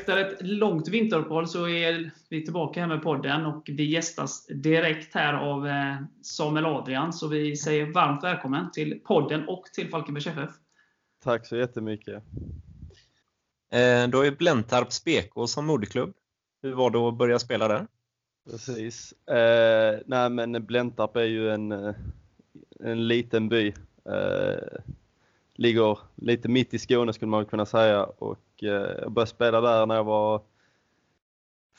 Efter ett långt vinteruppehåll så är vi tillbaka här med podden och vi gästas direkt här av eh, Samuel Adrian. Så vi säger varmt välkommen till podden och till Falkenbergs FF. Tack så jättemycket. Eh, då är Blentarps BK som moderklubb. Hur var det att börja spela där? Precis. Eh, nej men Blentarp är ju en, eh, en liten by. Eh, ligger lite mitt i Skåne skulle man kunna säga och eh, jag började spela där när jag var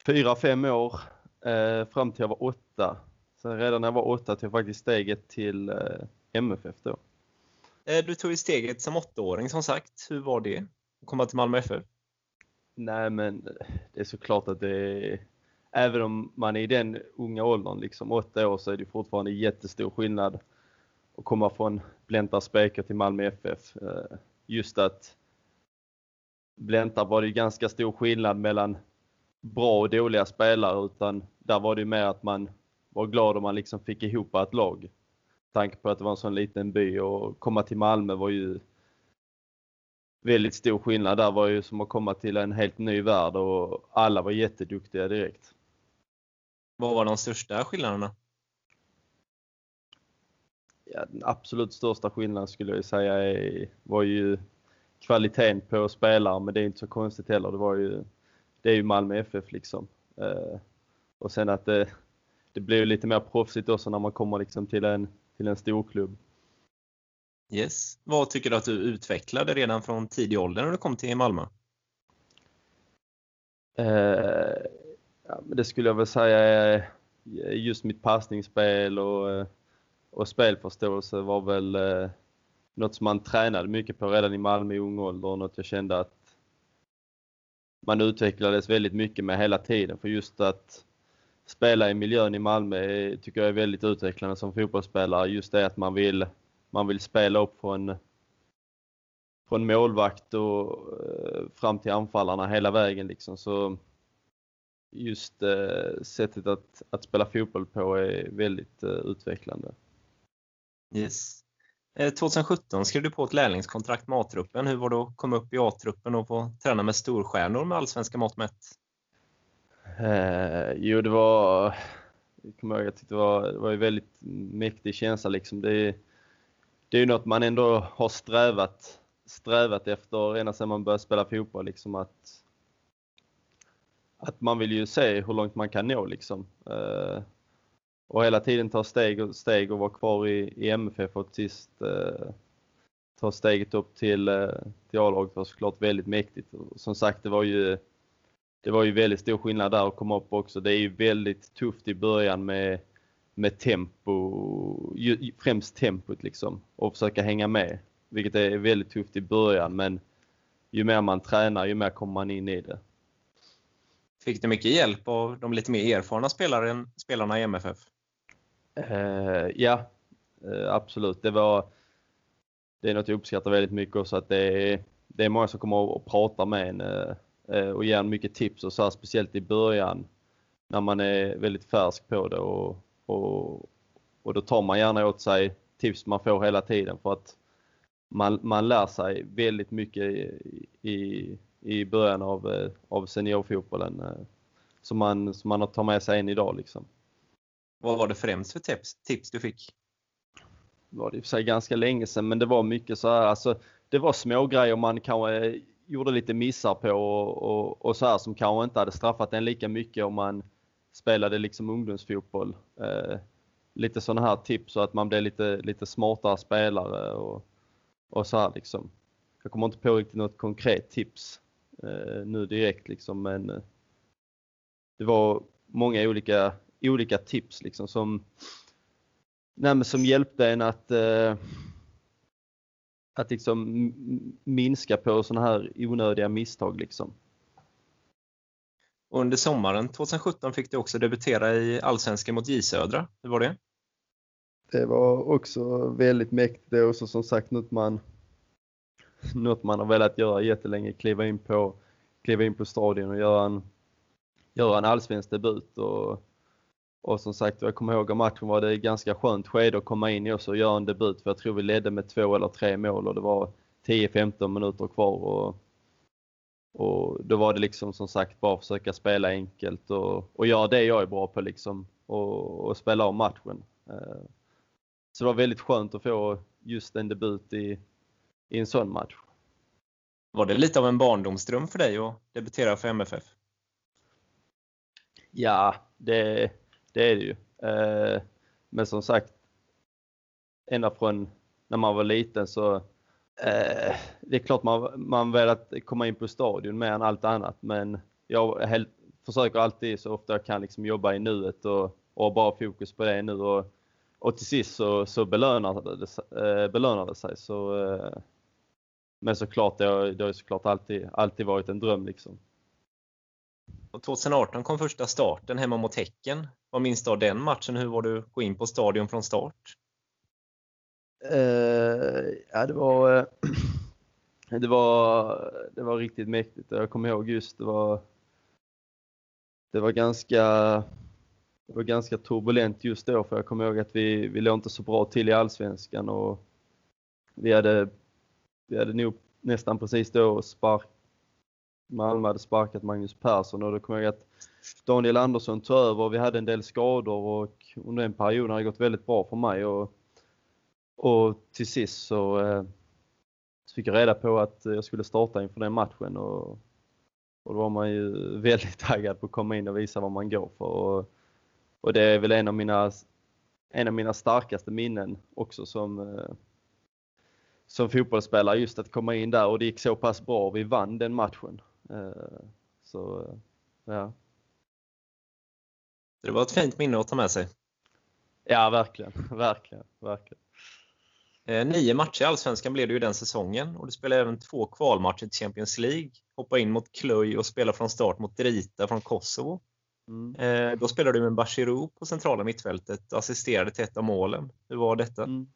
fyra, fem år eh, fram till jag var åtta. Sen redan när jag var åtta tog jag faktiskt steget till eh, MFF då. Eh, du tog ju steget som åttaåring som sagt. Hur var det att komma till Malmö FF? Nej men det är såklart att det är, även om man är i den unga åldern, liksom åtta år, så är det fortfarande jättestor skillnad att komma från Blentarps BK till Malmö FF. Eh, just att Blentarp var det ganska stor skillnad mellan bra och dåliga spelare utan där var det mer att man var glad om man liksom fick ihop ett lag. Tanke på att det var en sån liten by och komma till Malmö var ju väldigt stor skillnad. Där var ju som att komma till en helt ny värld och alla var jätteduktiga direkt. Vad var de största skillnaderna? Ja, den absolut största skillnaden skulle jag säga är, var ju kvaliteten på spelare, men det är inte så konstigt heller. Det, var ju, det är ju Malmö FF liksom. Eh, och sen att det, det blir lite mer proffsigt också när man kommer liksom till en, till en storklubb. Yes. Vad tycker du att du utvecklade redan från tidig ålder när du kom till Malmö? Eh, ja, men det skulle jag väl säga är just mitt passningsspel och, och spelförståelse var väl eh, något som man tränade mycket på redan i Malmö i ung ålder och något jag kände att man utvecklades väldigt mycket med hela tiden. För just att spela i miljön i Malmö tycker jag är väldigt utvecklande som fotbollsspelare. Just det att man vill, man vill spela upp från, från målvakt och eh, fram till anfallarna hela vägen. Liksom. Så just eh, sättet att, att spela fotboll på är väldigt eh, utvecklande. Yes. Eh, 2017 skrev du på ett lärlingskontrakt med A-truppen. Hur var det att komma upp i A-truppen och få träna med storstjärnor med allsvenska mått mätt? Eh, jo, det var, jag kommer ihåg, jag tyckte det var, det var en väldigt mäktig känsla. Liksom. Det, det är ju något man ändå har strävat, strävat efter ända sedan man började spela fotboll. Liksom, att, att man vill ju se hur långt man kan nå. Liksom. Eh, och hela tiden ta steg och steg och vara kvar i, i MFF och till sist eh, ta steget upp till, eh, till A-laget var såklart väldigt mäktigt. Och som sagt, det var ju det var ju väldigt stor skillnad där att komma upp också. Det är ju väldigt tufft i början med, med tempo, främst tempot liksom, och försöka hänga med. Vilket är väldigt tufft i början, men ju mer man tränar, ju mer kommer man in i det. Fick du mycket hjälp av de lite mer erfarna spelarna i MFF? Uh, ja, uh, absolut. Det var det är något jag uppskattar väldigt mycket också att det är, det är många som kommer och pratar med en uh, och ger en mycket tips och så här, speciellt i början när man är väldigt färsk på det och, och, och då tar man gärna åt sig tips man får hela tiden för att man, man lär sig väldigt mycket i, i, i början av, av seniorfotbollen som man, som man tar med sig in idag. Liksom. Vad var det främst för tips, tips du fick? Det var det i och för sig ganska länge sedan, men det var mycket så här, alltså, det var små grejer man kanske eh, gjorde lite missar på och, och, och så här som kanske inte hade straffat en lika mycket om man spelade liksom ungdomsfotboll. Eh, lite sådana här tips så att man blev lite, lite smartare spelare och, och så här liksom. Jag kommer inte på riktigt något konkret tips eh, nu direkt liksom, men eh, det var många olika olika tips liksom som, nej, som hjälpte en att, eh, att liksom minska på sådana här onödiga misstag. Liksom. under sommaren 2017 fick du också debutera i Allsvenskan mot J Södra. Hur var det? Det var också väldigt mäktigt. Det är också som sagt något man, något man har velat göra jättelänge. Kliva in på, kliva in på stadion och göra en, göra en allsvensk debut. Och och som sagt, jag kommer ihåg att matchen var det ganska skönt skede att komma in i och göra en debut. För jag tror vi ledde med två eller tre mål och det var 10-15 minuter kvar. Och, och då var det liksom som sagt bara försöka spela enkelt och, och göra det jag är bra på liksom och, och spela om matchen. Eh, så det var väldigt skönt att få just en debut i, i en sån match. Var det lite av en barndomsdröm för dig att debutera för MFF? Ja, det, det är det ju. Eh, men som sagt, ända från när man var liten så eh, det är klart man, man velat komma in på stadion mer än allt annat men jag helt, försöker alltid så ofta jag kan liksom jobba i nuet och, och ha bara fokus på det nu och, och till sist så, så belönar, det, eh, belönar det sig. Så, eh, men såklart, det har, det har såklart alltid, alltid varit en dröm liksom. Och 2018 kom första starten hemma mot Häcken. Vad minns du av den matchen? Hur var du att gå in på stadion från start? Uh, ja, det var, uh, det var, det var riktigt mäktigt. Jag kommer ihåg just det var, det var ganska, det var ganska turbulent just då för jag kommer ihåg att vi, vi låg inte så bra till i Allsvenskan och vi hade, vi hade nog nästan precis då spark, Malmö hade sparkat Magnus Persson och då kommer jag ihåg att Daniel Andersson tog över och vi hade en del skador och under den perioden har det gått väldigt bra för mig. Och, och till sist så, eh, så fick jag reda på att jag skulle starta inför den matchen och, och då var man ju väldigt taggad på att komma in och visa vad man går för. Och, och det är väl en av mina, en av mina starkaste minnen också som, eh, som fotbollsspelare, just att komma in där och det gick så pass bra. Vi vann den matchen. Eh, så, ja. Det var ett fint minne att ta med sig. Ja, verkligen. verkligen, verkligen. Eh, nio matcher i Allsvenskan blev det ju den säsongen och du spelade även två kvalmatcher till Champions League. Hoppa in mot Cluj och spela från start mot Drita från Kosovo. Mm. Eh, då spelade du med Bachirou på centrala mittfältet och assisterade till ett av målen. Hur var detta? Mm.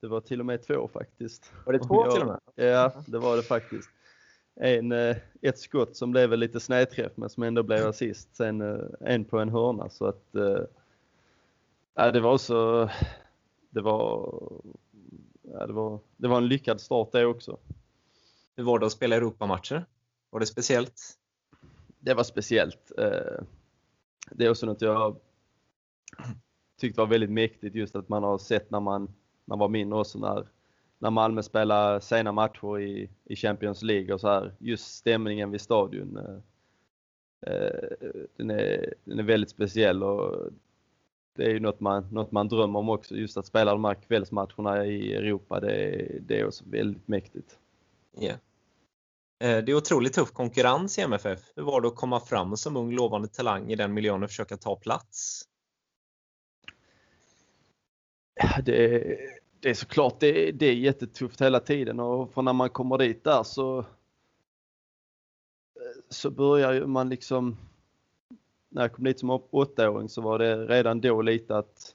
Det var till och med två faktiskt. Var det två jag, till och med? Ja, det var det faktiskt. En, eh, ett skott som blev lite snedträff men som ändå blev assist. Sen en på en hörna så att ja, det var så det var, ja, det var, det var en lyckad start det också. Hur var det att spela Europamatcher? Var det speciellt? Det var speciellt. Eh, det är också något jag tyckte var väldigt mäktigt just att man har sett när man, när man var mindre också när, när Malmö spelar sena matcher i, i Champions League och så här. Just stämningen vid stadion. Eh, eh, den, är, den är väldigt speciell och det är ju något man, något man drömmer om också, just att spela de här kvällsmatcherna i Europa, det, det är också väldigt mäktigt. Yeah. Det är otroligt tuff konkurrens i MFF. Hur var det att komma fram som ung lovande talang i den miljön och försöka ta plats? Det, det är såklart det, det är jättetufft hela tiden och för när man kommer dit där så så börjar ju man liksom när jag kom dit som åttaåring så var det redan då lite att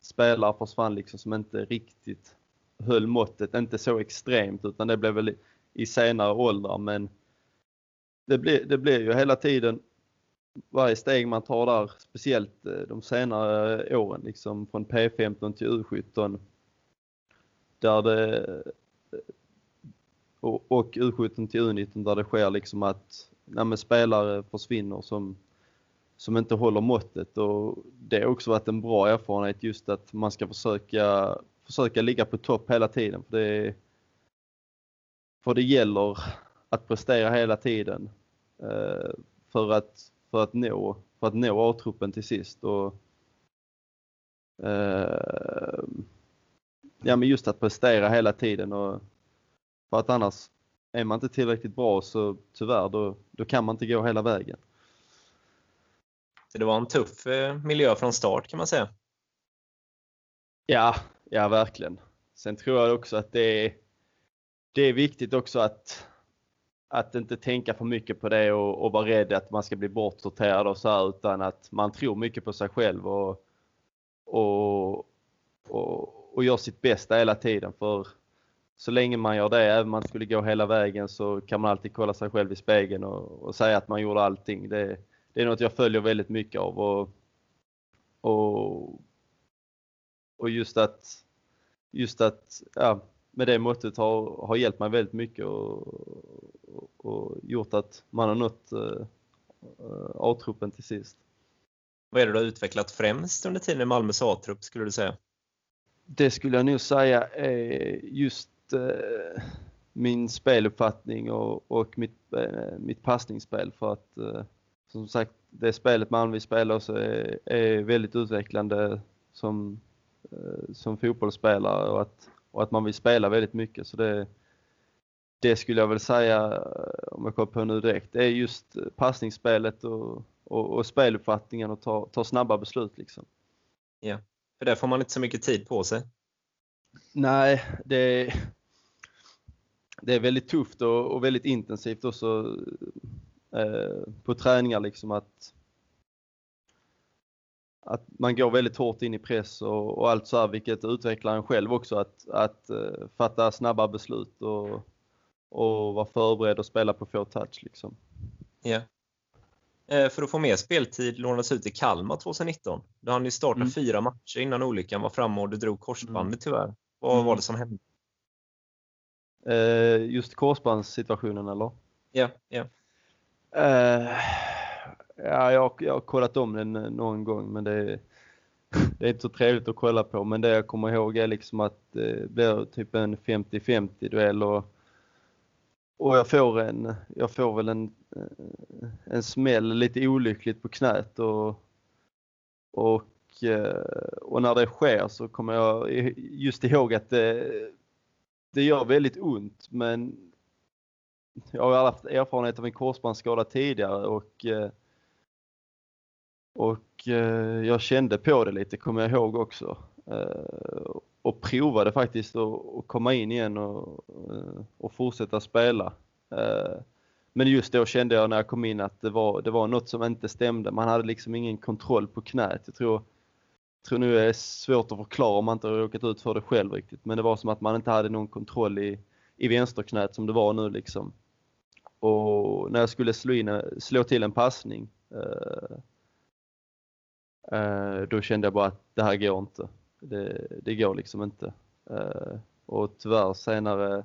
spelare försvann liksom som inte riktigt höll måttet, inte så extremt utan det blev väl i senare åldrar men det blir, det blir ju hela tiden varje steg man tar där, speciellt eh, de senare åren liksom från P15 till U17 där det och, och U17 till U19 där det sker liksom att när spelare försvinner som som inte håller måttet och det har också varit en bra erfarenhet just att man ska försöka, försöka ligga på topp hela tiden. För det, för det gäller att prestera hela tiden eh, för, att, för, att nå, för att nå A-truppen till sist. Och, eh, ja, men just att prestera hela tiden och för att annars är man inte tillräckligt bra så tyvärr då, då kan man inte gå hela vägen. Så det var en tuff eh, miljö från start kan man säga. Ja, ja verkligen. Sen tror jag också att det är, det är viktigt också att, att inte tänka för mycket på det och, och vara rädd att man ska bli bortsorterad och så här, utan att man tror mycket på sig själv och, och, och, och gör sitt bästa hela tiden. För så länge man gör det, även om man skulle gå hela vägen, så kan man alltid kolla sig själv i spegeln och, och säga att man gjorde allting. Det, det är något jag följer väldigt mycket av och, och, och just att, just att ja, med det måttet har, har hjälpt mig väldigt mycket och, och, gjort att man har nått uh, A-truppen till sist. Vad är det du har utvecklat främst under tiden i Malmös A-trupp skulle du säga? Det skulle jag nog säga är just eh, min speluppfattning och, och mitt, eh, mitt passningsspel för att eh, som sagt det spelet Malmö spelar så är, är väldigt utvecklande som, eh, som fotbollsspelare och att och att man vill spela väldigt mycket. Så det, det skulle jag väl säga, eh, om jag kommer på nu direkt, det är just passningsspelet och, och, och speluppfattningen och ta, ta snabba beslut. Liksom. Ja, för där får man inte så mycket tid på sig. Nej, det, det är väldigt tufft och, och väldigt intensivt också eh, på träningar liksom att att man går väldigt hårt in i press och, och allt så här, vilket utvecklar en själv också att, att uh, fatta snabba beslut och, och vara förberedd och spela på få touch liksom. Ja. Eh, för att få mer speltid lånades ut i Kalmar 2019. Då hann ni starta mm. fyra matcher innan olyckan var framme och du drog korsbandet mm. tyvärr. Vad mm. var det som hände? Uh, just korsbandssituationen eller? Ja, ja. Uh, Ja, jag, jag har kollat om den eh, någon gång men det, det är inte så trevligt att kolla på. Men det jag kommer ihåg är liksom att det blir typ en 50-50 duell och, och jag får en, jag får väl en, eh, en smäll lite olyckligt på knät och, och, eh, och när det sker så kommer jag just ihåg att det, det gör väldigt ont men jag har haft erfarenhet av en korsbandsskada tidigare och eh, och eh, jag kände på det lite, kommer jag ihåg också. Och provade faktiskt att komma in igen och, och fortsätta spela. Men just då kände jag när jag kom in att det var, det var något som inte stämde. Man hade liksom ingen kontroll på knät. Jag tror, tror nu är svårt att förklara om man inte har råkat ut för det själv riktigt. Men det var som att man inte hade någon kontroll i, i vänsterknät som det var nu liksom. Och när jag skulle slå, in, slå till en passning eh, eh, då kände jag bara att det här går inte. Det, det går liksom inte. Eh, och tyvärr senare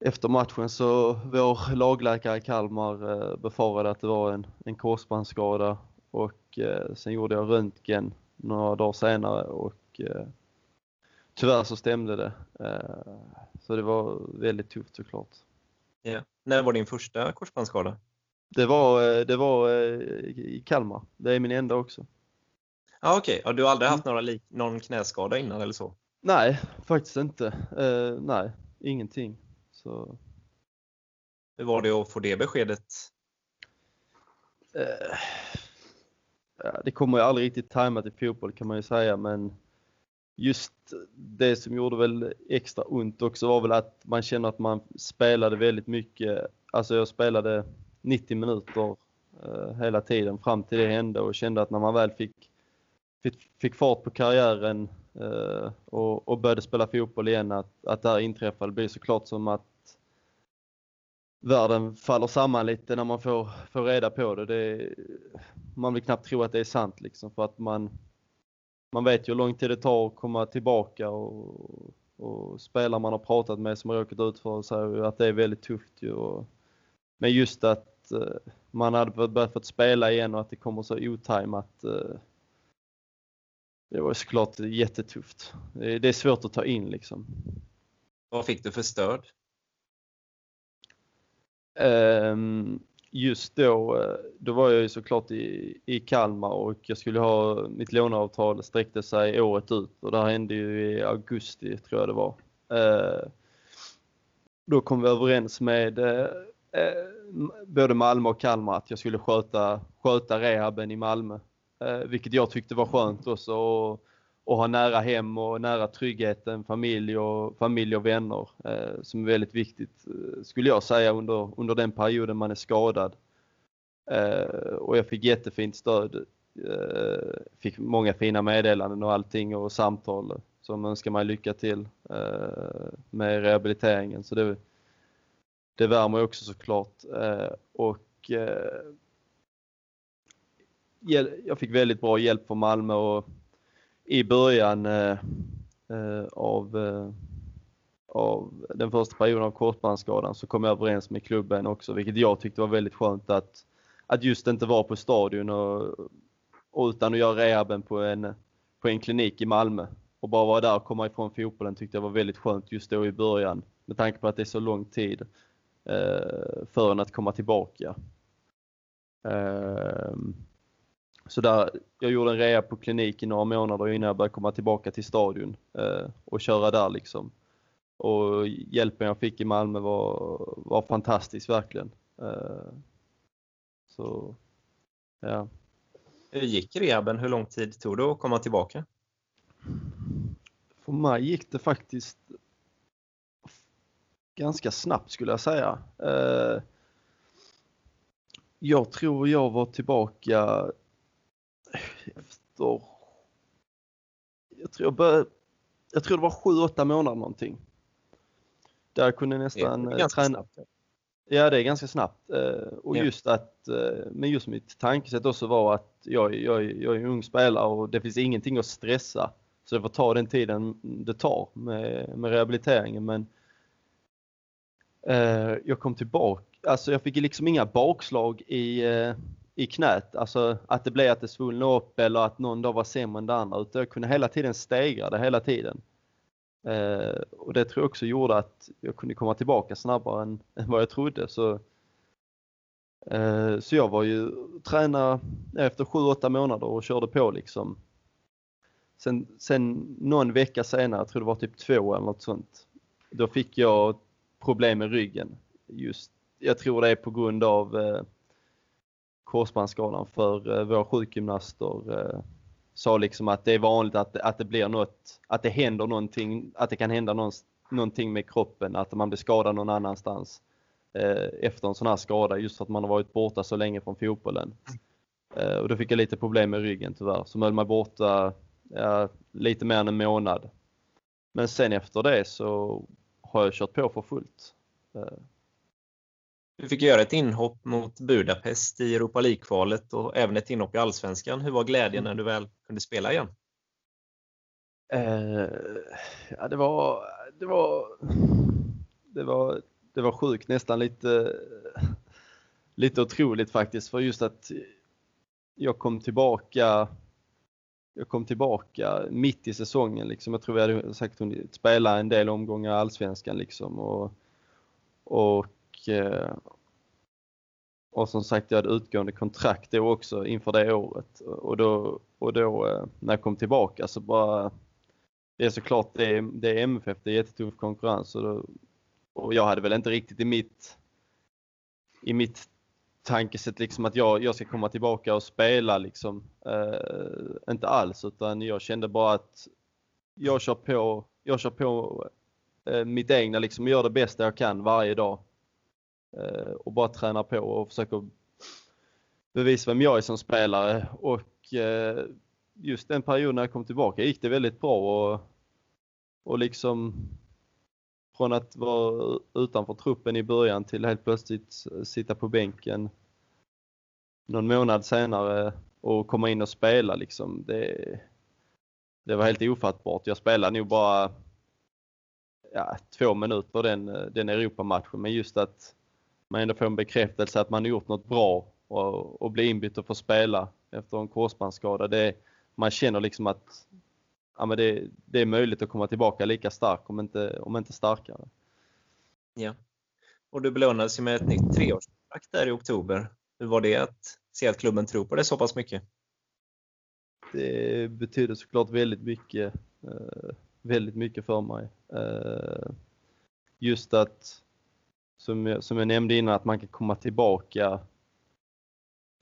efter matchen så vår lagläkare Kalmar eh, befarade att det var en, en korsbandsskada och sen gjorde jag röntgen några dagar senare och tyvärr så stämde det. Så det var väldigt tufft såklart. Ja. När var din första korsbandsskada? Det var, eh, det var eh, i Kalmar. Det är min enda också. Ja, Okej, okay. du har aldrig haft några, någon knäskada innan eller så? Nej, faktiskt inte. Nej, ingenting. Så... Hur var det att få det beskedet? Eh, det kommer ju aldrig riktigt tajmat i fotboll kan man ju säga, men just det som gjorde väl extra ont också var väl att man känner att man spelade väldigt mycket. Alltså jag spelade 90 minuter eh, hela tiden fram till det hände och kände att när man väl fick, fick, fick fart på karriären eh, och, och, började spela fotboll igen att, att det här inträffade. Det blir såklart som att världen faller samman lite när man får, får reda på det. det man vill knappt tro att det är sant liksom för att man, man vet ju hur lång tid det tar att komma tillbaka och, och spelare man har pratat med som har råkat ut för säger att det är väldigt tufft ju. Och, men just att eh, man hade börjat fått spela igen och att det kommer så otajmat. Eh, det var såklart jättetufft. Det är svårt att ta in liksom. Vad fick du för stöd? Ehm, just då, eh, då var jag ju såklart i, i Kalmar och jag skulle ha, mitt låneavtal sträckte sig året ut och det här hände ju i augusti tror jag det var. Ehm, då kom vi överens med eh, eh, både Malmö och Kalmar att jag skulle sköta, sköta rehaben i Malmö. Vilket jag tyckte var skönt också och, och ha nära hem och nära tryggheten, familj och, familj och vänner eh, som är väldigt viktigt eh, skulle jag säga under, under den perioden man är skadad. Eh, och jag fick jättefint stöd. Eh, fick många fina meddelanden och allting och samtal som önskar mig lycka till eh, med rehabiliteringen. Så det, det värmer också såklart. Eh, och eh, jag fick väldigt bra hjälp från Malmö och i början eh, eh av eh, av den första perioden av korsbandsskadan så kom jag överens med klubben också, vilket jag tyckte var väldigt skönt att, att just inte vara på stadion och, och utan att göra rehaben på en, på en klinik i Malmö. Och bara vara där och komma ifrån fotbollen tyckte jag var väldigt skönt just då i början med tanke på att det är så lång tid eh, för en att komma tillbaka. Eh, så där, jag gjorde en rea på kliniken några månader innan jag började komma tillbaka till stadion eh, och köra där liksom. Och hjälpen jag fick i Malmö var, var fantastisk verkligen. Eh, så, ja. Hur gick rehaben? Hur lång tid tog det att komma tillbaka? För mig gick det faktiskt ganska snabbt skulle jag säga. Eh, jag tror jag var tillbaka efter... Jag tror, jag började, jag tror det var 7-8 månader någonting. Där jag kunde nästan det är ganska träna. snabbt. Ja, det är ganska snabbt. Eh, Och just att, eh, men just mitt tankesätt också var att jag, jag, jag är en ung spelare och det finns ingenting att stressa. Så det får ta den tiden det tar med, med rehabiliteringen. Men eh, jag kom tillbaka, alltså jag fick liksom inga bakslag i, eh, i knät. Alltså att det blev att det svullnade upp eller att någon dag var sämre än det andra. Utan jag kunde hela tiden stegra det hela tiden. Eh, och det tror jag också gjorde att jag kunde komma tillbaka snabbare än, än vad jag trodde. Så, eh, så jag var ju tränare efter 7-8 månader och körde på liksom. Sen, sen någon vecka senare, jag tror det var typ två eller något sånt, då fick jag problem med ryggen. Just, jag tror det är på grund av eh, korsbandsskadan för eh, våra sjukgymnaster eh, sa liksom att det är vanligt att, att det blir något, att det händer någonting, att det kan hända någon, någonting med kroppen, att man blir skadad någon annanstans eh, efter en sån här skada just för att man har varit borta så länge från fotbollen. Och då fick jag lite problem med ryggen tyvärr, som höll mig borta ja, lite mer än en månad. Men sen efter det så har jag kört på för fullt. Du fick göra ett inhopp mot Budapest i Europa League-kvalet och även ett inhopp i Allsvenskan. Hur var glädjen när du väl kunde spela igen? Eh, ja, det var, det var, det var, det var sjukt, nästan lite, lite otroligt faktiskt. För just att jag kom tillbaka, jag kom tillbaka mitt i säsongen liksom. Jag tror vi hade säkert hunnit spela en del omgångar i Allsvenskan liksom och, och, Eh, och som sagt jag hade utgående kontrakt då också inför det året och då, och då eh, när jag kom tillbaka så bara det är såklart det är, det är MFF, det är jättetuff konkurrens och, då, och jag hade väl inte riktigt i mitt i mitt tankesätt liksom att jag, jag ska komma tillbaka och spela liksom. Eh, inte alls utan jag kände bara att jag kör på, jag kör på eh, mitt egna liksom, och gör det bästa jag kan varje dag. Eh, och bara tränar på och försöker bevisa vem jag är som spelare och eh, just den perioden när jag kom tillbaka gick det väldigt bra och, och liksom från att vara utanför truppen i början till helt plötsligt sitta på bänken någon månad senare och komma in och spela liksom. Det, det var helt ofattbart. Jag spelade nog bara ja, två minuter den, den Europamatchen men just att man ändå får en bekräftelse att man har gjort något bra och, och bli inbytt och få spela efter en korsbandsskada. Det, man känner liksom att ja, men det, det är möjligt att komma tillbaka lika stark om inte, om inte starkare. Ja. Och du belönades ju med ett nytt treårskontrakt där i oktober. Hur var det att se att klubben tror på det så pass mycket? Det betyder såklart väldigt mycket, eh, väldigt mycket för mig. Eh, just att, som jag, som jag nämnde innan, att man kan komma tillbaka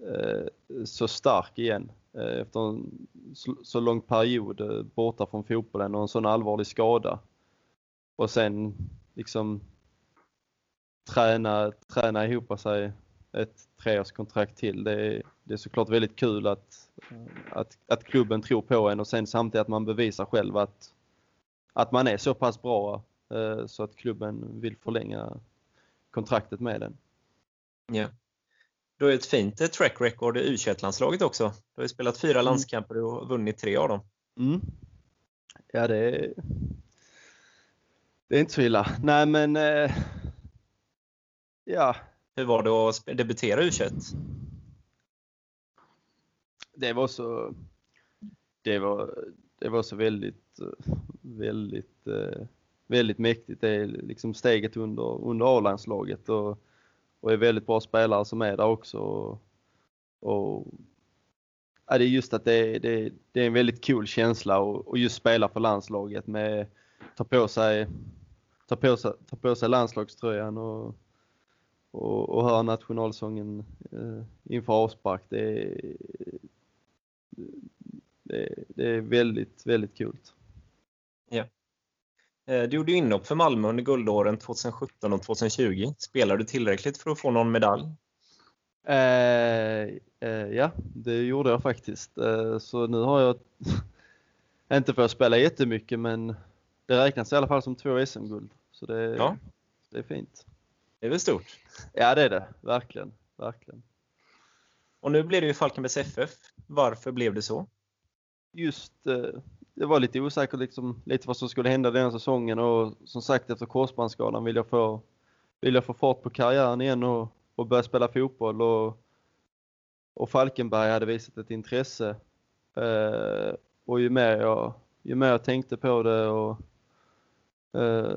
eh, så stark igen eh, efter en så, så lång period eh, borta från fotbollen och en sån allvarlig skada. Och sen liksom träna, träna ihop sig ett treårskontrakt till. Det är, det är såklart väldigt kul att, att, att klubben tror på en och sen samtidigt att man bevisar själv att, att man är så pass bra eh, så att klubben vill förlänga kontraktet med den. Ja. Du har ju ett fint eh, track record i U21-landslaget också. Du har ju spelat fyra Mm. landskamper och vunnit tre av dem. Mm. Ja, det är, Det är inte så illa. Nej men, eh, ja. Hur var det att debutera U21? Det var så, det var, det var så väldigt, väldigt, eh, väldigt mäktigt. Det är liksom steget under, under A-landslaget och, och är väldigt bra spelare som är där också. Och, och ja, det är just att det, det, det är en väldigt cool känsla och, just spela för landslaget med ta på sig, ta på sig, ta på sig landslagströjan och, och, och höra nationalsången eh, inför avspark. Det är, det, det är väldigt, väldigt kul. Ja. Eh, du gjorde inhopp för Malmö under guldåren 2017 och 2020. Spelade du tillräckligt för att få någon medalj? Eh, eh, ja, det gjorde jag faktiskt. Eh, så nu har jag, inte för att spela jättemycket, men det räknas i alla fall som två SM-guld. Så det, ja. det är fint. Det är väl stort? Ja, det är det. Verkligen. Verkligen. Och nu blir det ju Falkenbergs FF. Varför blev det så? Just, eh, det var lite osäkert liksom, lite vad som skulle hända den säsongen och som sagt efter korsbandsskadan vill jag få, vill jag få fart på karriären igen och och börja spela fotboll och, och Falkenberg hade visat ett intresse. Eh, och ju mer, jag, ju mer jag tänkte på det och, eh,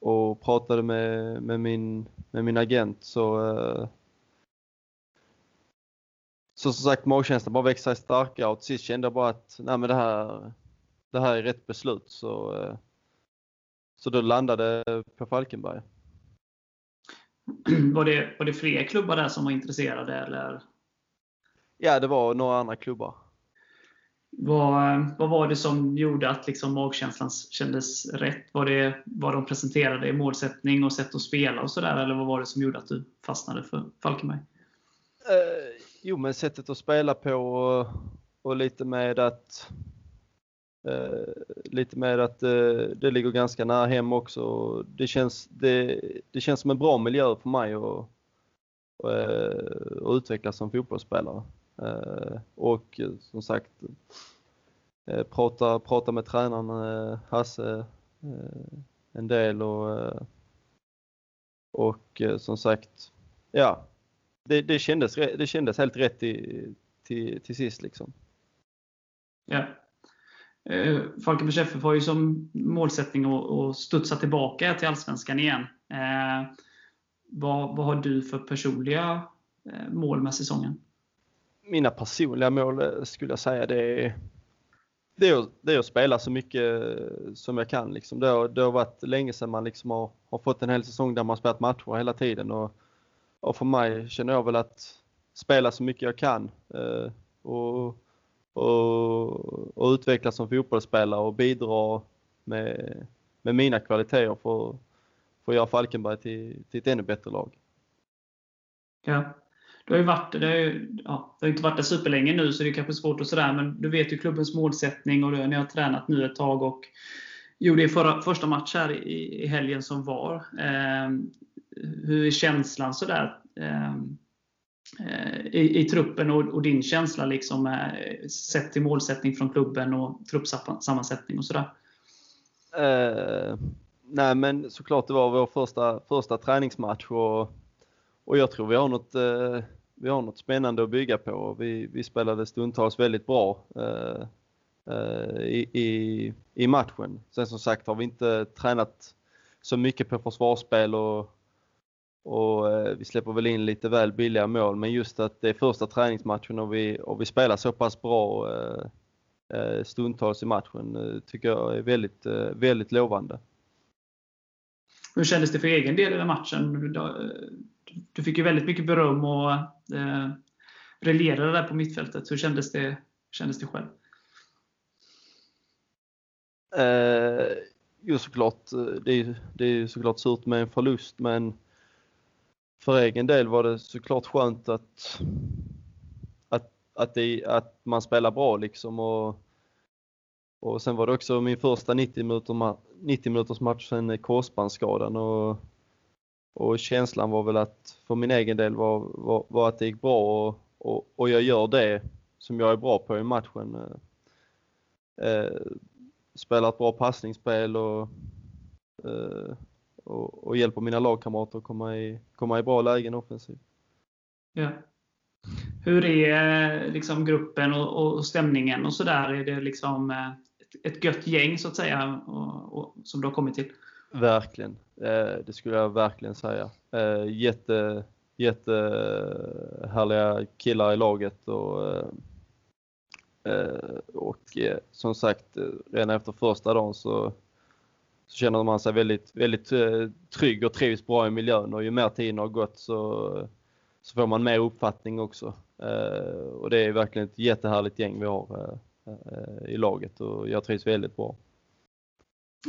och pratade med, med, min, med min agent så eh, så som sagt magkänslan bara växte sig starkare och till sist kände jag bara att nej men det här, det här är rätt beslut så, eh, så då landade på Falkenberg. Var det, var det fler klubbar där som var intresserade? Eller? Ja, det var några andra klubbar. Vad, vad var det som gjorde att liksom magkänslan kändes rätt? Var det vad de presenterade i målsättning och sätt att spela och sådär? Eller vad var det som gjorde att du fastnade för Falkenberg? Eh, jo, men sättet att spela på och, och lite med att Eh, lite med att eh, det ligger ganska nära hem också. Det känns, det, det känns som en bra miljö för mig att, eh, och, och utvecklas som fotbollsspelare. Eh, och som sagt, eh, prata, prata med tränaren Hasse en del och, och som sagt, ja, det, det, kändes, det kändes helt rätt i, till, till sist liksom. Ja. Eh, Falkenbergs FF har ju som målsättning att, att studsa tillbaka till Allsvenskan igen. Eh, vad, vad har du för personliga eh, mål med säsongen? Mina personliga mål eh, skulle jag säga det är, det är, att, det är att spela så mycket som jag kan. Liksom. Det, har, det har varit länge sedan man liksom har, har fått en hel säsong där man spelat matcher hela tiden. Och, och för mig känner jag väl att spela så mycket jag kan. Eh, och och, och utvecklas som fotbollsspelare och bidra med, med mina kvaliteter för, för att göra Falkenberg till, till ett ännu bättre lag. Ja. Du har ju varit, det, har ju, ja, det har inte varit där superlänge nu så det är kanske svårt och sådär men du vet ju klubbens målsättning och ni har tränat nu ett tag och gjorde er förra, första match här i, i helgen som var. Eh, hur är känslan sådär? Eh, eh, i, i truppen och, och, din känsla liksom, eh, sett till målsättning från klubben och truppsammansättning och sådär? Eh, nej men såklart det var vår första, första träningsmatch och, och jag tror vi har något, eh, vi har något spännande att bygga på. Vi, vi spelade stundtals väldigt bra eh, eh i, i, i matchen. Sen som sagt har vi inte tränat så mycket på försvarsspel och och eh, vi släpper väl in lite väl billiga mål men just att det är första träningsmatchen och vi, och vi spelar så pass bra eh, eh stundtals i matchen tycker jag är väldigt, väldigt lovande. Hur kändes det för egen del i den matchen? Du, du fick ju väldigt mycket beröm och eh, relerade där på mittfältet. Hur kändes det, kändes det själv? Eh, jo såklart, det är, det är såklart surt med en förlust men för egen del var det såklart skönt att, att, att, det, att man spelar bra liksom och, och sen var det också min första 90 minuter, 90 minuters match sen korsbandsskadan och, och känslan var väl att för min egen del var, var, var att det gick bra och, och, och, jag gör det som jag är bra på i matchen. Eh, eh spelar ett bra passningsspel och, eh, och, och hjälper mina lagkamrater att komma i, komma i bra lägen offensivt. Ja. Hur är liksom gruppen och, och stämningen och sådär? Är det liksom ett, ett gött gäng så att säga och, och, som du har kommit till? Verkligen, det skulle jag verkligen säga. Jätte, jättehärliga killar i laget och Eh, och eh, som sagt, eh, redan efter första dagen så, så känner man sig väldigt, väldigt eh, trygg och trivs bra i miljön och ju mer tiden har gått så, så får man mer uppfattning också. Eh, och det är verkligen ett jättehärligt gäng vi har eh, i laget och jag trivs väldigt bra.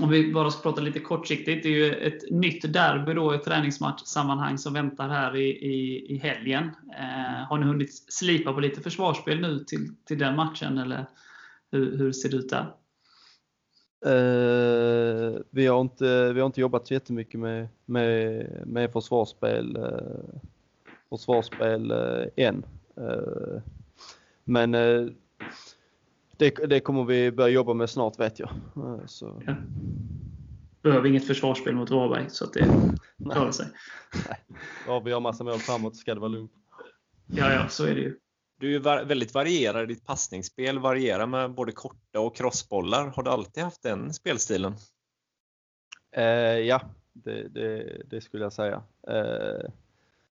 Om vi bara ska prata lite kortsiktigt. Det är ju ett nytt derby då i träningsmatchsammanhang som väntar här i, i, i helgen. Eh, har ni hunnit slipa på lite försvarsspel nu till, till den matchen eller hur, hur ser det ut där? Eh, vi, har inte, vi har inte jobbat så jättemycket med, med, med försvarsspel, eh, försvarsspel eh, än. Eh, men det, det, kommer vi börja jobba med snart vet jag. Så. Ja. Behöver inget försvarsspel mot Varberg så att det klarar sig. Nej. Varberg har massa mål framåt så ska det vara lugnt. Ja, ja, så är det ju. Du är väldigt varierad i ditt passningsspel, varierar med både korta och crossbollar. Har du alltid haft den spelstilen? Eh, ja, det, det, det, skulle jag säga. Eh,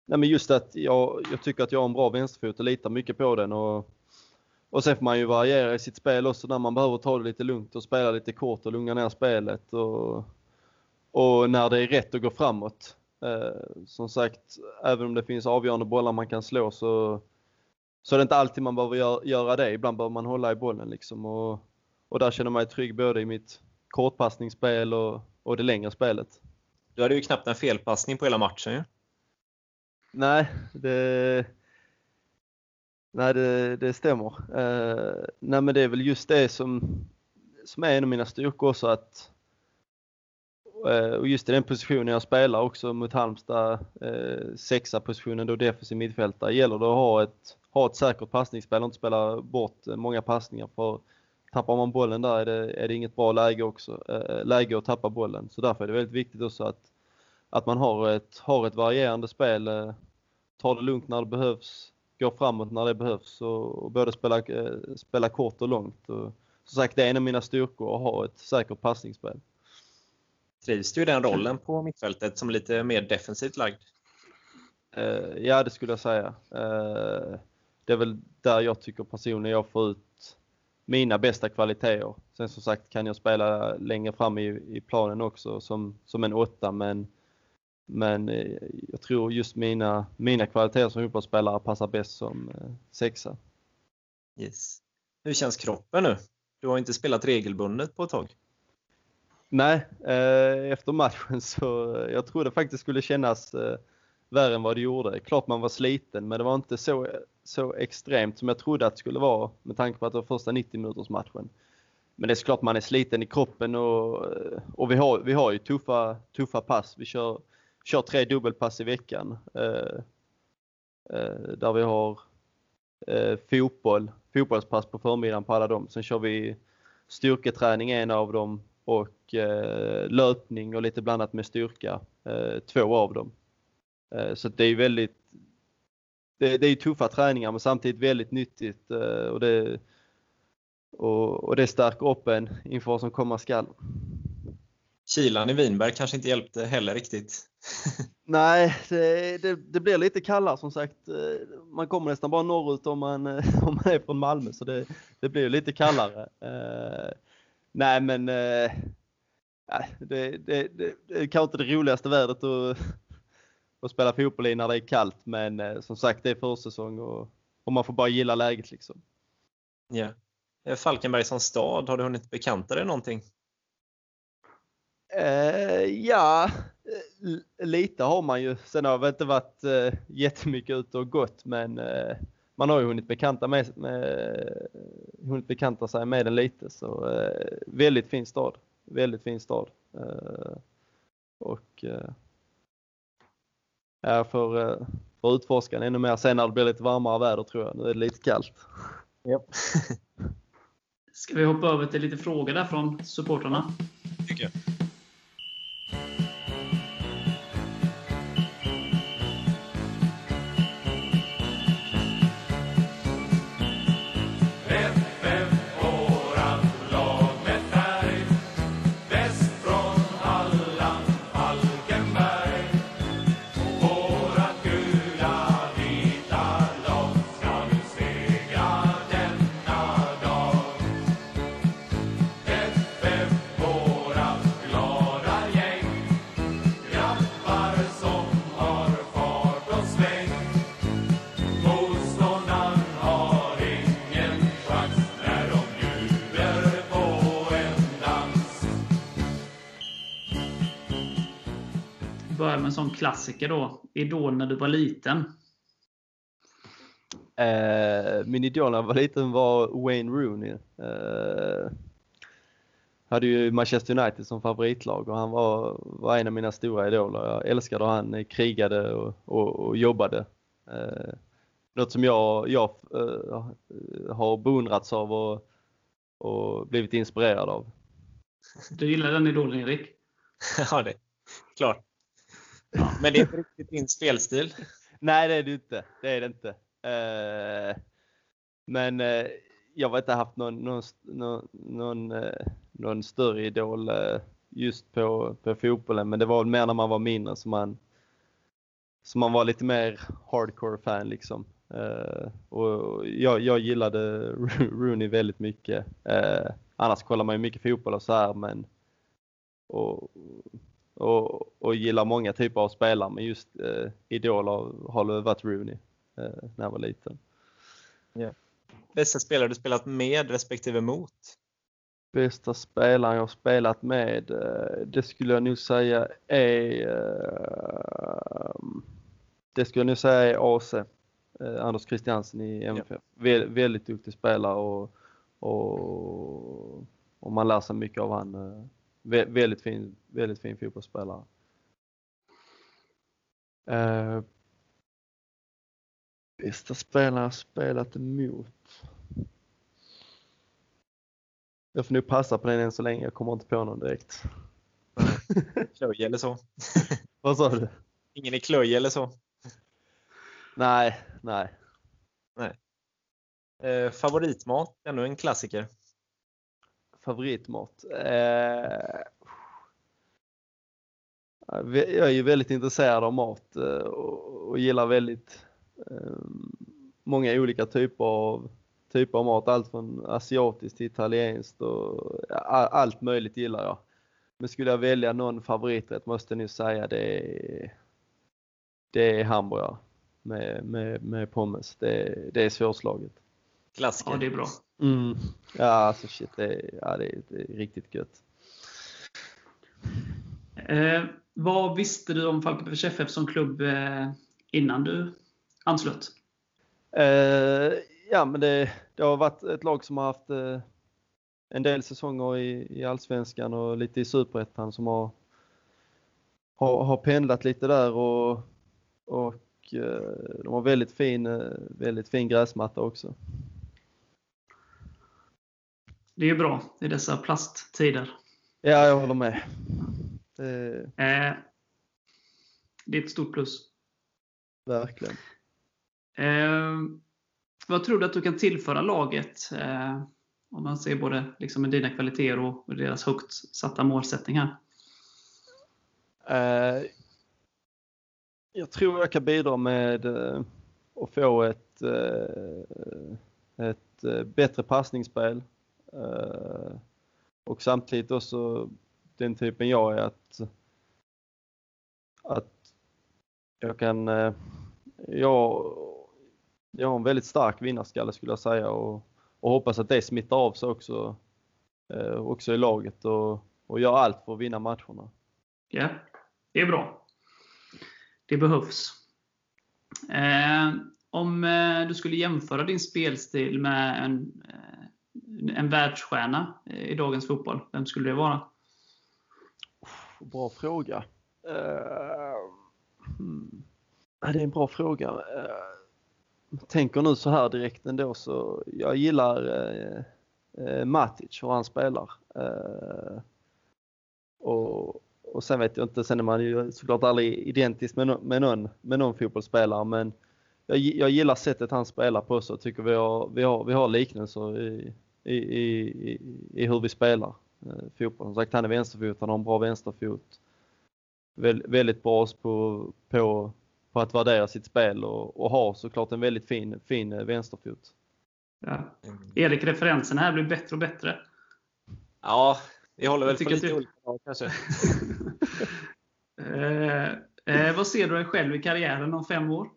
nej men just att jag, jag, tycker att jag har en bra vänsterfot och litar mycket på den. Och, och sen får man ju variera i sitt spel också när man behöver ta det lite lugnt och spela lite kort och lugna ner spelet. Och, och när det är rätt att gå framåt. Eh, som sagt, även om det finns avgörande bollar man kan slå så, så är det inte alltid man behöver gör, göra det. Ibland behöver man hålla i bollen liksom. Och, och där känner jag mig trygg både i mitt kortpassningsspel och, och det längre spelet. Du hade ju knappt en felpassning på hela matchen ju. Nej, det, Nej, det, det stämmer. Uh, nej, men det är väl just det som, som är en av mina styrkor också att Eh, och just i den positionen jag spelar också mot Halmstad, eh, sexa positionen då defensiv mittfältare, gäller det att ha ett, ha ett säkert passningsspel och inte spela bort eh, många passningar för tappar man bollen där är det, är det inget bra läge också, läge att tappa bollen. Så därför är det väldigt viktigt också att, att man har ett, har ett varierande spel, tar det lugnt när det behövs, går framåt när det behövs och, och både spela, eh, spela kort och långt. Och, som sagt, det är en av mina styrkor att ha ett säkert passningsspel. Trivs du i den rollen på mittfältet som lite mer defensivt lagd? Uh, ja, det skulle jag säga. Uh, det är väl där jag tycker personligen jag får ut mina bästa kvaliteter. Sen som sagt kan jag spela längre fram i, i planen också som, som en åtta men men eh, jag tror just mina, mina kvaliteter som fotbollsspelare passar bäst som eh, sexa. Yes. Hur känns kroppen nu? Du har inte spelat regelbundet på ett tag. Nej, eh, efter matchen så jag trodde faktiskt skulle kännas eh, värre än vad det gjorde. Klart man var sliten men det var inte så, så extremt som jag trodde att det skulle vara med tanke på att det var första 90 minuters matchen. Men det är såklart man är sliten i kroppen och, eh, och vi, har, vi har ju tuffa, tuffa pass. Vi kör kör tre dubbelpass i veckan. Eh, eh, där vi har eh, fotboll, fotbollspass på förmiddagen på alla dem. Sen kör vi styrketräning en av dem och eh, löpning och lite blandat med styrka eh, två av dem. Eh, så det är väldigt det, det är tuffa träningar men samtidigt väldigt nyttigt och det, och, och det stärker upp en inför vad som komma skall. Kylan i Vinberg kanske inte hjälpte heller riktigt. Nej, det, det, det, blir lite kallare som sagt. Eh, man kommer nästan bara norrut om man, eh, om man är från Malmö så det, det blir lite kallare. Nej men uh, det, det, det, är kanske inte det roligaste vädret att, att spela fotboll i när det är kallt men uh, som sagt det är försäsong och, och man får bara gilla läget liksom. Ja. Falkenberg som stad, har du hunnit bekanta dig någonting? Eh, ja, eh, lite har man ju. Sen har jag inte varit eh, jättemycket ute och gått men eh, man har ju hunnit bekanta, med, med, hunnit bekanta sig med den lite. Så eh, väldigt fin stad. Väldigt fin stad. Eh, och eh, jag får, eh, får utforska den ännu mer sen när det blir lite varmare väder tror jag. Nu är det lite kallt. Yep. Ska vi hoppa över till lite frågor där från supportrarna? Tycker jag. En sån klassiker då. Idol när du var liten. Eh, min idol när jag var liten var Wayne Rooney. Eh, hade ju Manchester United som favoritlag och han var, var en av mina stora idoler. Jag älskade hur han krigade och, och, och jobbade. Eh, något som jag, jag eh, har beundrats av och, och blivit inspirerad av. Du gillar den idolen, Erik? ja, det klart. Men det är inte riktigt din spelstil. Nej, det är det inte. Det är det inte. Eh, men eh, jag har inte haft någon, någon, någon, någon, eh, någon större idol eh, just på, på fotbollen, men det var mer när man var mindre som man, som man var lite mer hardcore fan liksom. Eh, och jag, jag gillade Rooney väldigt mycket. Annars kollar man ju mycket fotboll och så här, men och, och, och gillar många typer av spelare, men just eh, idol har, har varit Rooney eh, när jag var liten. Ja. Bästa spelare du spelat med respektive mot? Bästa spelaren jag spelat med, eh, det skulle jag nog säga är eh, det skulle jag nog säga är AC. Eh, Anders Christiansen i MFF. Ja. Vä väldigt duktig spelare och, och, och man lär sig mycket av han. Eh, Vä väldigt fin, väldigt fin fotbollsspelare. Uh, bästa spelare jag spelat emot? Jag får nog passa på den än så länge, jag kommer inte på någon direkt. Klöj eller så? Vad sa du? Ingen i klöj eller så? Nej, nej. nej. Eh, favoritmat, ännu en klassiker favoritmat? Eh, jag är ju väldigt intresserad av mat eh, och gillar väldigt eh, många olika typer av, typer av mat. Allt från asiatiskt till italienskt och allt möjligt gillar jag. Men skulle jag välja någon favoriträtt måste jag nu säga det är, det är hamburgare med, med, med pommes. Det, det är svårslaget. Klassiker. Ja, det är bra. Mm. Ja, alltså shit, det är, ja, det är, det är riktigt gött. Eh, vad visste du om Falkenbergs FF som klubb eh, innan du anslöt? Eh, ja, men det, det, har varit ett lag som har haft eh, en del säsonger i, i Allsvenskan och lite i Superettan som har, har, har pendlat lite där och, och eh, de har väldigt fin, eh, väldigt fin gräsmatta också. Det är bra i dessa plasttider. Ja, jag håller med. Det, eh, det är ett stort plus. Verkligen. Eh, vad tror du att du kan tillföra laget? Eh, om man ser både liksom med dina kvaliteter och deras högt satta målsättning här. Eh, jag tror jag kan bidra med eh, att få ett, eh, ett bättre passningsspel Eh, Eh, och samtidigt också den typen jag är att, att jag kan, eh, jag, jag har en väldigt stark vinnarskalle skulle jag säga och, och hoppas att det smittar av sig också, eh, också i laget och, och gör allt för att vinna matcherna. Ja, det är bra. Det behövs. Eh, om du skulle jämföra din spelstil med en eh, en världsstjärna i dagens fotboll? Vem skulle det vara? Bra fråga. Uh, hmm. Det är en bra fråga. Uh, tänker nu så här direkt ändå så jag gillar uh, uh, Matic, hur han spelar. och, och sen vet jag inte, sen är man ju såklart aldrig identisk med, no, med, någon, med någon fotbollsspelare men jag, jag gillar sättet han spelar på så tycker vi har, vi har, vi har liknelser i, i, i, i hur vi spelar eh, fotboll. Som sagt, han är vänsterfot, han har en bra vänsterfot. Väl, väldigt bra på, på, på att värdera sitt spel och, och har såklart en väldigt fin, fin eh, vänsterfot. Ja. Erik, referenserna här blir bättre och bättre. Ja, vi håller väl på lite du... olika dag kanske. eh, eh, vad ser du dig själv i karriären om fem år?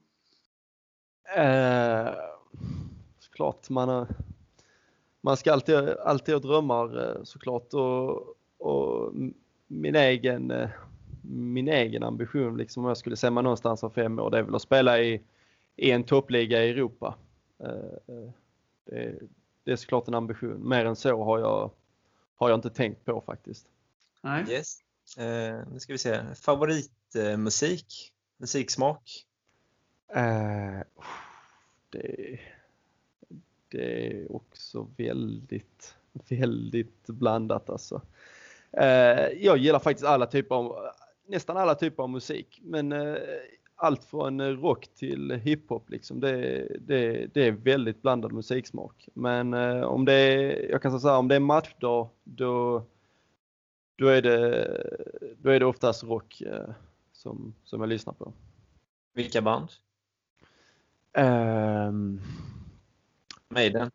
Eh, såklart, man, har, man ska alltid, alltid ha drömmar eh, såklart och, och min egen, eh, min egen ambition, liksom, om jag skulle säga mig någonstans om fem år, det är väl att spela i, i en toppliga i Europa. Eh, det, det är såklart en ambition. Mer än så har jag, har jag inte tänkt på faktiskt. Nej. Yes. Eh, nu ska vi se. Favoritmusik? Musiksmak? Eh, det, det är också väldigt, väldigt blandat alltså. Eh, jag gillar faktiskt alla typer av, nästan alla typer av musik, men eh, allt från rock till hiphop liksom. Det, det, det är väldigt blandad musiksmak. Men eh, om det är, jag kan säga så här, om det är matchdag då, då är det, då är det oftast rock som, som jag lyssnar på. Vilka band? Um, Maiden?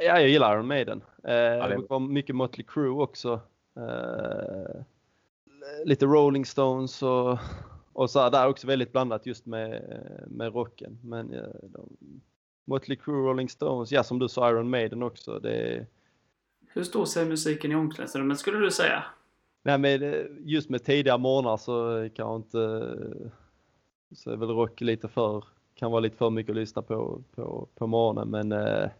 ja, jag gillar Iron Maiden. Uh, ja, det var mycket Motley Crue också. Uh, lite Rolling Stones och, och så här, där också väldigt blandat just med, med rocken. Men uh, de, Motley Crue, Rolling Stones, ja som du sa Iron Maiden också. Det... Hur står sig musiken i omklädningsrummet skulle du säga? Nej, men just med tidiga morgnar så kan jag inte så är väl rock lite för kan vara lite för mycket att lyssna på på, på morgonen men eh,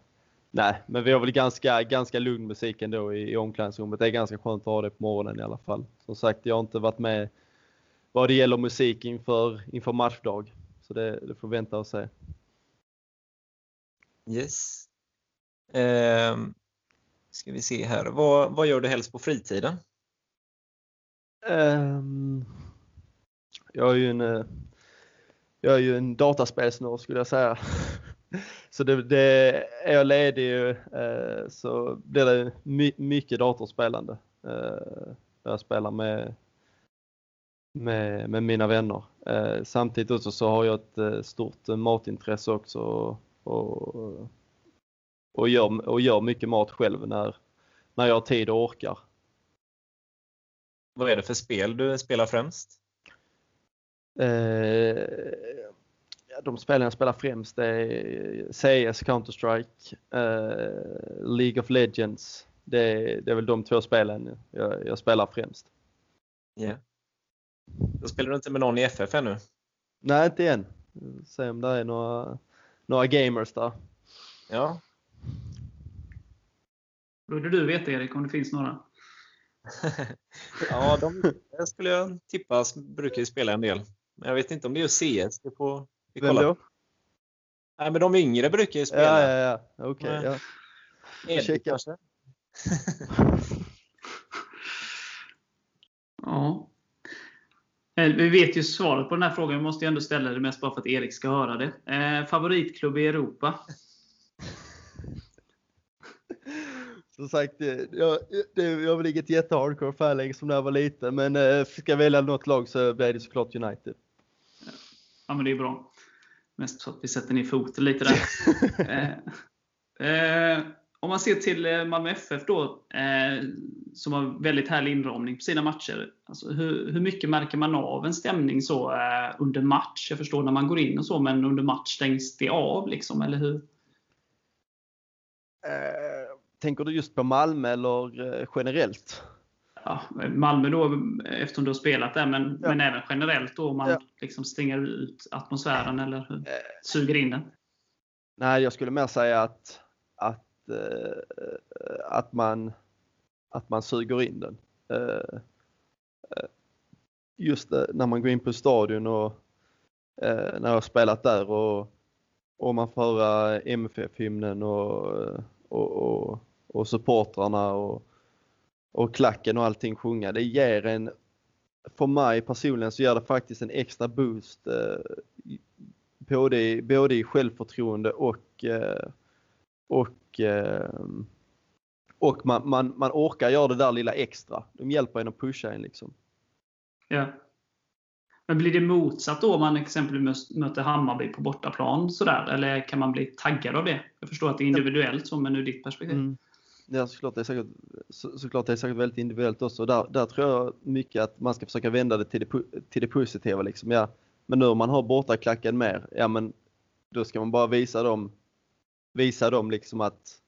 nej, men vi har väl ganska, ganska lugn musik ändå i, i omklädningsrummet. Det är ganska skönt att ha det på morgonen i alla fall. Som sagt, jag har inte varit med vad det gäller musik inför, inför matchdag. Så det, det får vänta och se. Yes. Eh, ska vi se här. Vad, vad gör du helst på fritiden? Um, jag är ju en eh, jag är ju en dataspelsnörd skulle jag säga. Så det, det, är jag ledig eh, så blir det my, mycket datorspelande. Eh, jag spelar med, med, med mina vänner. Eh, samtidigt också så har jag ett eh, stort eh, matintresse också och, och, och, gör, och gör mycket mat själv när, när jag har tid och orkar. Vad är det för spel du spelar främst? Eh, de spelen jag spelar främst är CS, Counter-Strike, eh, League of Legends. Det, det, är väl de två spelen jag, jag spelar främst. Ja. Yeah. Då spelar du inte med någon i FF ännu? Nej, inte än. Se om det är några, några gamers där. Ja. Borde du veta Erik om det finns några? ja, de skulle jag tippa brukar ju spela en del. Men jag vet inte om det är CS. Det får vi Vem då? Nej, men de yngre brukar ju spela. Ja, ja, ja. Okej. Okay, ja. Edvin kanske? ja. Vi vet ju svaret på den här frågan. Vi måste ju ändå ställa det mest bara för att Erik ska höra det. Eh, favoritklubb i Europa? Som sagt, jag, det, jag var inget jättehardcore fan länge som när jag var liten, men eh, ska jag välja något lag så blir det såklart United. Ja, men det är bra. Mest så att vi sätter ner foten lite där. eh, eh, om man ser till eh, Malmö FF då, eh, som har väldigt härlig inramning på sina matcher. Alltså, hur, hur mycket märker man av en stämning så eh, under match? Jag förstår när man går in och så, men under match stängs det av liksom, eller hur? Eh, tänker du just på Malmö eller generellt? Ja, Malmö då, eftersom du har spelat där, men, ja. men även generellt då om man ja. liksom stänger ut atmosfären eller eh. suger in den? Nej, jag skulle mer säga att, att, äh, att, man, att man suger in den. Äh, just när man går in på stadion och äh, när jag har spelat där och, och man får höra MFF-hymnen och, och, och och supportrarna och, och klacken och allting sjunga. Det ger en, för mig personligen så ger det faktiskt en extra boost eh, både, både i självförtroende och, eh, och, eh, och man, man, man orkar göra det där lilla extra. De hjälper en att pusha en liksom. Ja. Men blir det motsatt då om man exempelvis möter Hammarby på bortaplan sådär? Eller kan man bli taggad av det? Jag förstår att det är individuellt så, men ur ditt perspektiv? Mm. Ja, såklart det, är säkert, så, såklart det är säkert väldigt individuellt också. Där, där tror jag mycket att man ska försöka vända det till det, till det positiva. Liksom. Ja, men nu om man har bortaklacken mer, ja men då ska man bara visa dem, visa dem liksom att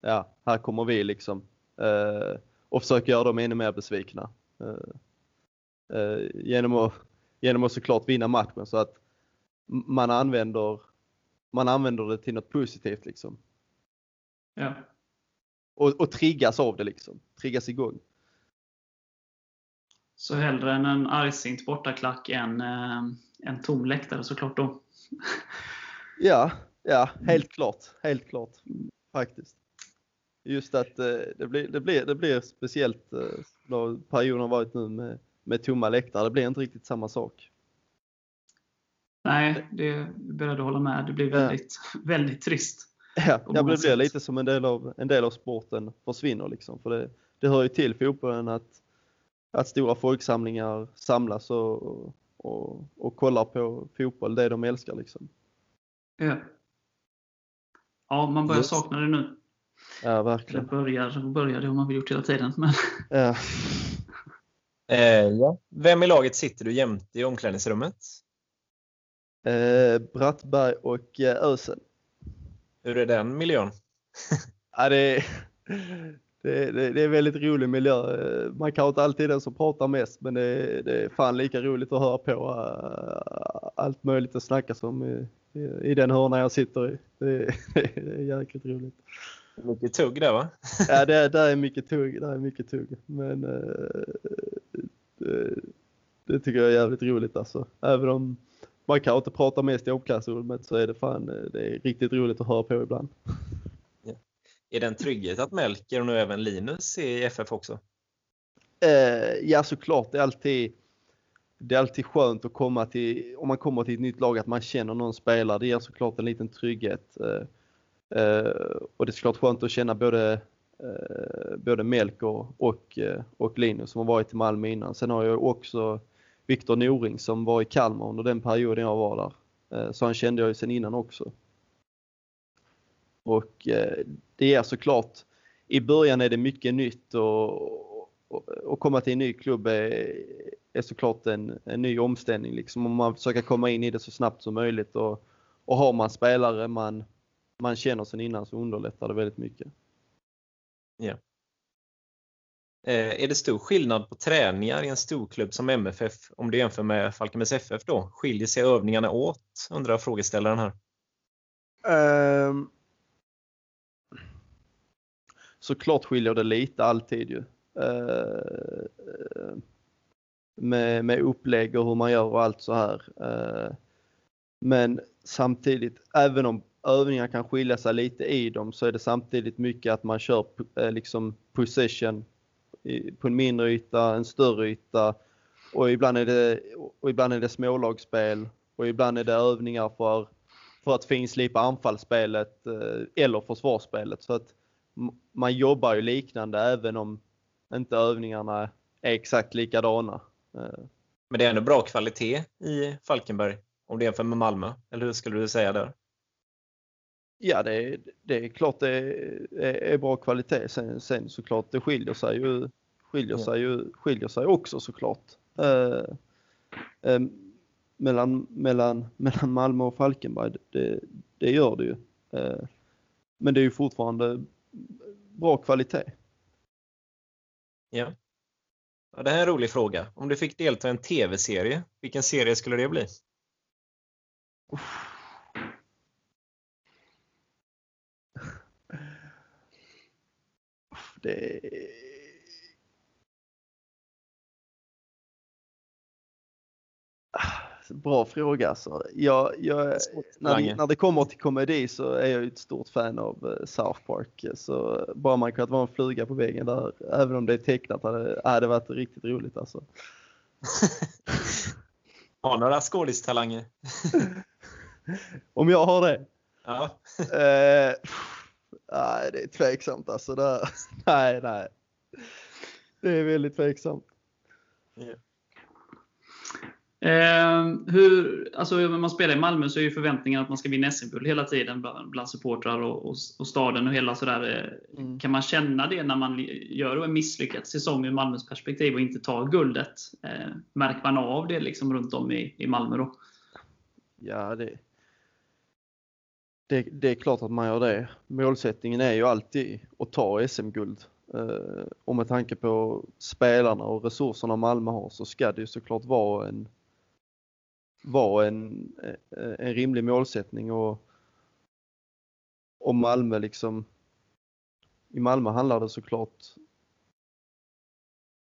ja, här kommer vi liksom. Eh, och försöka göra dem ännu mer besvikna. Eh, eh, genom, att, genom att såklart vinna matchen så att man använder, man använder det till något positivt liksom. Ja. Och, och triggas av det liksom, triggas igång. Så hellre än en argsint bortaklack än eh, en tom läktare såklart då. ja, ja, helt klart. Helt klart. Faktiskt. Just att eh, det, blir, det, blir, det blir speciellt eh, då perioden har varit nu med, med tomma läktare. Det blir inte riktigt samma sak. Nej, det är beredd att hålla med. Det blir väldigt, ja. väldigt trist. Ja, ja det blir lite som en del av, en del av sporten försvinner liksom. För det, det hör ju till fotbollen att att stora folksamlingar samlas och, och, och kollar på fotboll, det de älskar liksom. Ja. Ja, man börjar Just. sakna det nu. Ja, verkligen. Det börjar, börjar det har man väl gjort hela tiden. Men... Ja. Eh, ja. Vem i laget sitter du jämte i omklädningsrummet? Eh, Brattberg och eh, Ösen. Hur är den miljön? ja, det, det, det, det, är väldigt rolig miljö. Man kan inte alltid den som pratar mest men det, det är fan lika roligt att höra på uh, allt möjligt att snackas om i, i, i den hörna jag sitter i. Det, det är jäkligt roligt. Mycket tugg där va? ja, det, det är mycket tugg. Det är mycket tugg. Men uh, det, det, tycker jag är jävligt roligt alltså. Även om man kan inte prata mest i omklädningsrummet så är det fan det är riktigt roligt att höra på ibland. Är det en trygghet att Melker och nu även Linus är i FF också? Eh, ja såklart, det är alltid det är alltid skönt att komma till, om man kommer till ett nytt lag, att man känner någon spelare. Det ger såklart en liten trygghet. Eh, eh, och det är såklart skönt att känna både, eh, både Melker och, eh, och Linus som har varit i Malmö innan. Sen har jag också Viktor Noring som var i Kalmar under den perioden jag var där. Eh, så han kände jag ju sen innan också. Och eh, det är såklart, i början är det mycket nytt och, att komma till en ny klubb är, är såklart en, en ny omställning. Liksom. Om man försöker komma in i det så snabbt som möjligt och, och har man spelare man, man känner sen innan så underlättar det väldigt mycket. Ja. Eh, är det stor skillnad på träningar i en storklubb som MFF om du jämför med Falkenbergs FF då? Skiljer sig övningarna åt? undrar frågeställaren här. Um, såklart skiljer det lite alltid ju. Uh, med, med upplägg och hur man gör och allt så här. Uh, men samtidigt, även om övningar kan skilja sig lite i dem så är det samtidigt mycket att man kör eh, liksom position på en mindre yta, en större yta och ibland är det, och ibland är det smålagsspel och ibland är det övningar för, för att finslipa anfallsspelet eh, eller försvarsspelet. Så att man jobbar ju liknande även om inte övningarna är exakt likadana. Eh. Men det är ändå bra kvalitet i Falkenberg om du jämför med Malmö, eller hur skulle du säga där? Ja, det är, det är klart det är, är bra kvalitet. Sen, sen såklart det skiljer sig ju, skiljer sig ju, skiljer sig också såklart. Eh, eh, mellan, mellan, mellan Malmö och Falkenberg, det, det gör det ju. Eh, men det är ju fortfarande bra kvalitet. Ja. ja. Det här är en rolig fråga. Om du fick delta i en tv-serie, vilken serie skulle det bli? Det... bra fråga alltså. Jag, jag, när, när det kommer till komedi så är jag ett stort fan av eh, South Park. Så bara man kunnat vara en fluga på väggen där, även om det är tecknat, hade, hade varit riktigt roligt alltså. Har några skådistalanger? om jag har det? Ja. eh, nej, det är tveksamt alltså. Det, nej, nej. Det är väldigt tveksamt. Yeah. Eh, hur, alltså, när man spelar i Malmö så är ju förväntningen att man ska vinna SM-guld hela tiden bland, bland supportrar och, och, och, staden och hela sådär. Eh, mm. Kan man känna det när man gör en misslyckad säsong ur Malmös perspektiv och inte tar guldet? Eh, märker man av det liksom runt om i, i Malmö då? Ja, det, det, det är klart att man gör det. Målsättningen är ju alltid att ta SM-guld. Eh, och med tanke på spelarna och resurserna Malmö har så ska det ju såklart vara en vara en, eh, en rimlig målsättning och och Malmö liksom i Malmö handlar det såklart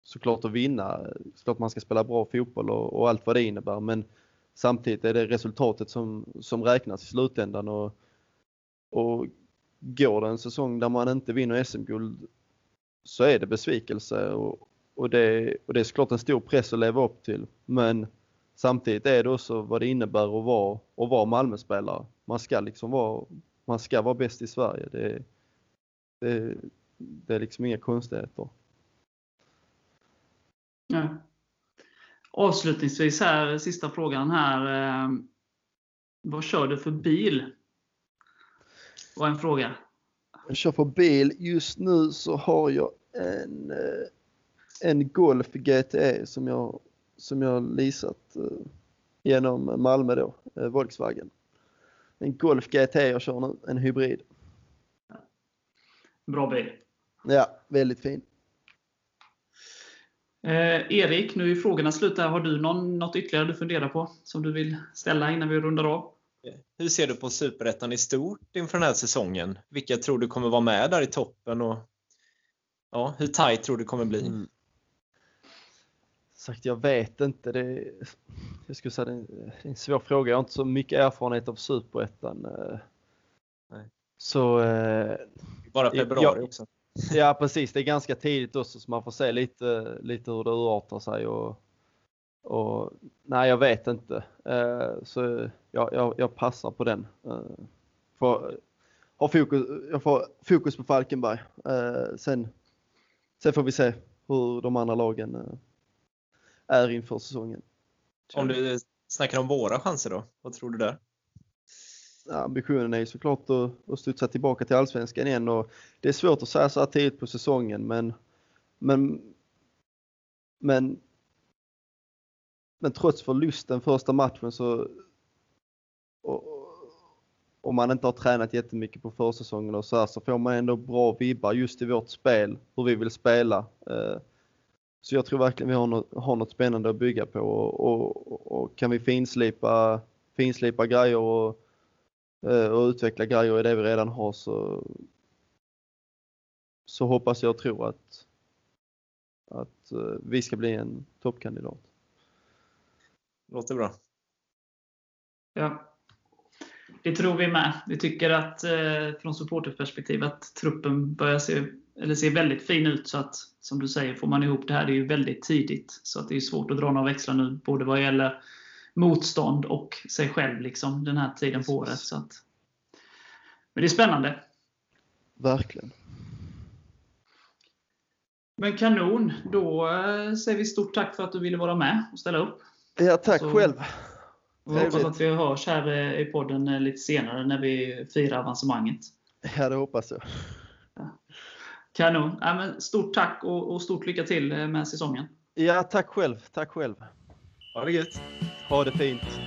såklart att vinna, såklart man ska spela bra fotboll och, och, allt vad det innebär men samtidigt är det resultatet som, som räknas i slutändan och, och går det en säsong där man inte vinner SM-guld så är det besvikelse och, och, det, och det är såklart en stor press att leva upp till men Samtidigt är det också vad det innebär att vara, att vara Malmöspelare. Man ska liksom vara, man ska vara bäst i Sverige. Det, det, det är liksom inga konstigheter. Ja. Avslutningsvis här, sista frågan här. Eh, vad kör du för bil? Var en fråga. Jag kör för bil. Just nu så har jag en, eh, en Golf GTE som jag som jag leasat eh, genom Malmö då, eh, Volkswagen. En Golf GT jag kör nu, en hybrid. Bra bil. Ja, väldigt fin. Eh, Erik, nu är frågorna slut. Har du någon, något ytterligare du funderar på som du vill ställa innan vi rundar av? Hur ser du på Superettan i stort inför den här säsongen? Vilka tror du kommer vara med där i toppen? Och, ja, hur tight tror du kommer bli? Mm sagt, jag vet inte. Det, jag skulle säga det är en svår fråga. Jag har inte så mycket erfarenhet av Superettan. Eh. Så... Eh, Bara februari jag, också. Ja precis, det är ganska tidigt också så man får se lite, lite hur det urartar sig. Och, och, nej, jag vet inte. Eh, så jag, jag, jag passar på den. Får, har fokus, jag får fokus på Falkenberg. Sen, sen får vi se hur de andra lagen är inför säsongen. Om du snackar om våra chanser då, vad tror du där? Ja, ambitionen är ju såklart att, att studsa tillbaka till Allsvenskan igen och det är svårt att säga så här tidigt på säsongen men men men men trots förlusten första matchen så och, om man inte har tränat jättemycket på försäsongen och så här så får man ändå bra vibbar just i vårt spel, hur vi vill spela. Eh, så jag tror verkligen vi har något, har något spännande att bygga på och, och, och kan vi finslipa, finslipa grejer och, eh, och utveckla grejer i det vi redan har så, så hoppas jag och tror att, att eh, vi ska bli en toppkandidat. Låter bra. Ja, det tror vi med. Vi tycker att eh, från supporterperspektiv att truppen börjar se eller ser väldigt fin ut. Så att, som du säger, får man ihop det här, det är ju väldigt tidigt. Så att det är svårt att dra några växlar nu, både vad gäller motstånd och sig själv liksom, den här tiden på året. Så att, men det är spännande. Verkligen. Men kanon! Då eh, säger vi stort tack för att du ville vara med och ställa upp. Ja, tack Så, själv. Vi hoppas att vi hörs här i podden eh, lite senare när vi firar avancemanget. Ja, det hoppas jag. Kanon. Ja, men stort tack och, och stort lycka till eh, med säsongen. Ja, tack själv. Tack själv. Ha det gött. Ha det fint.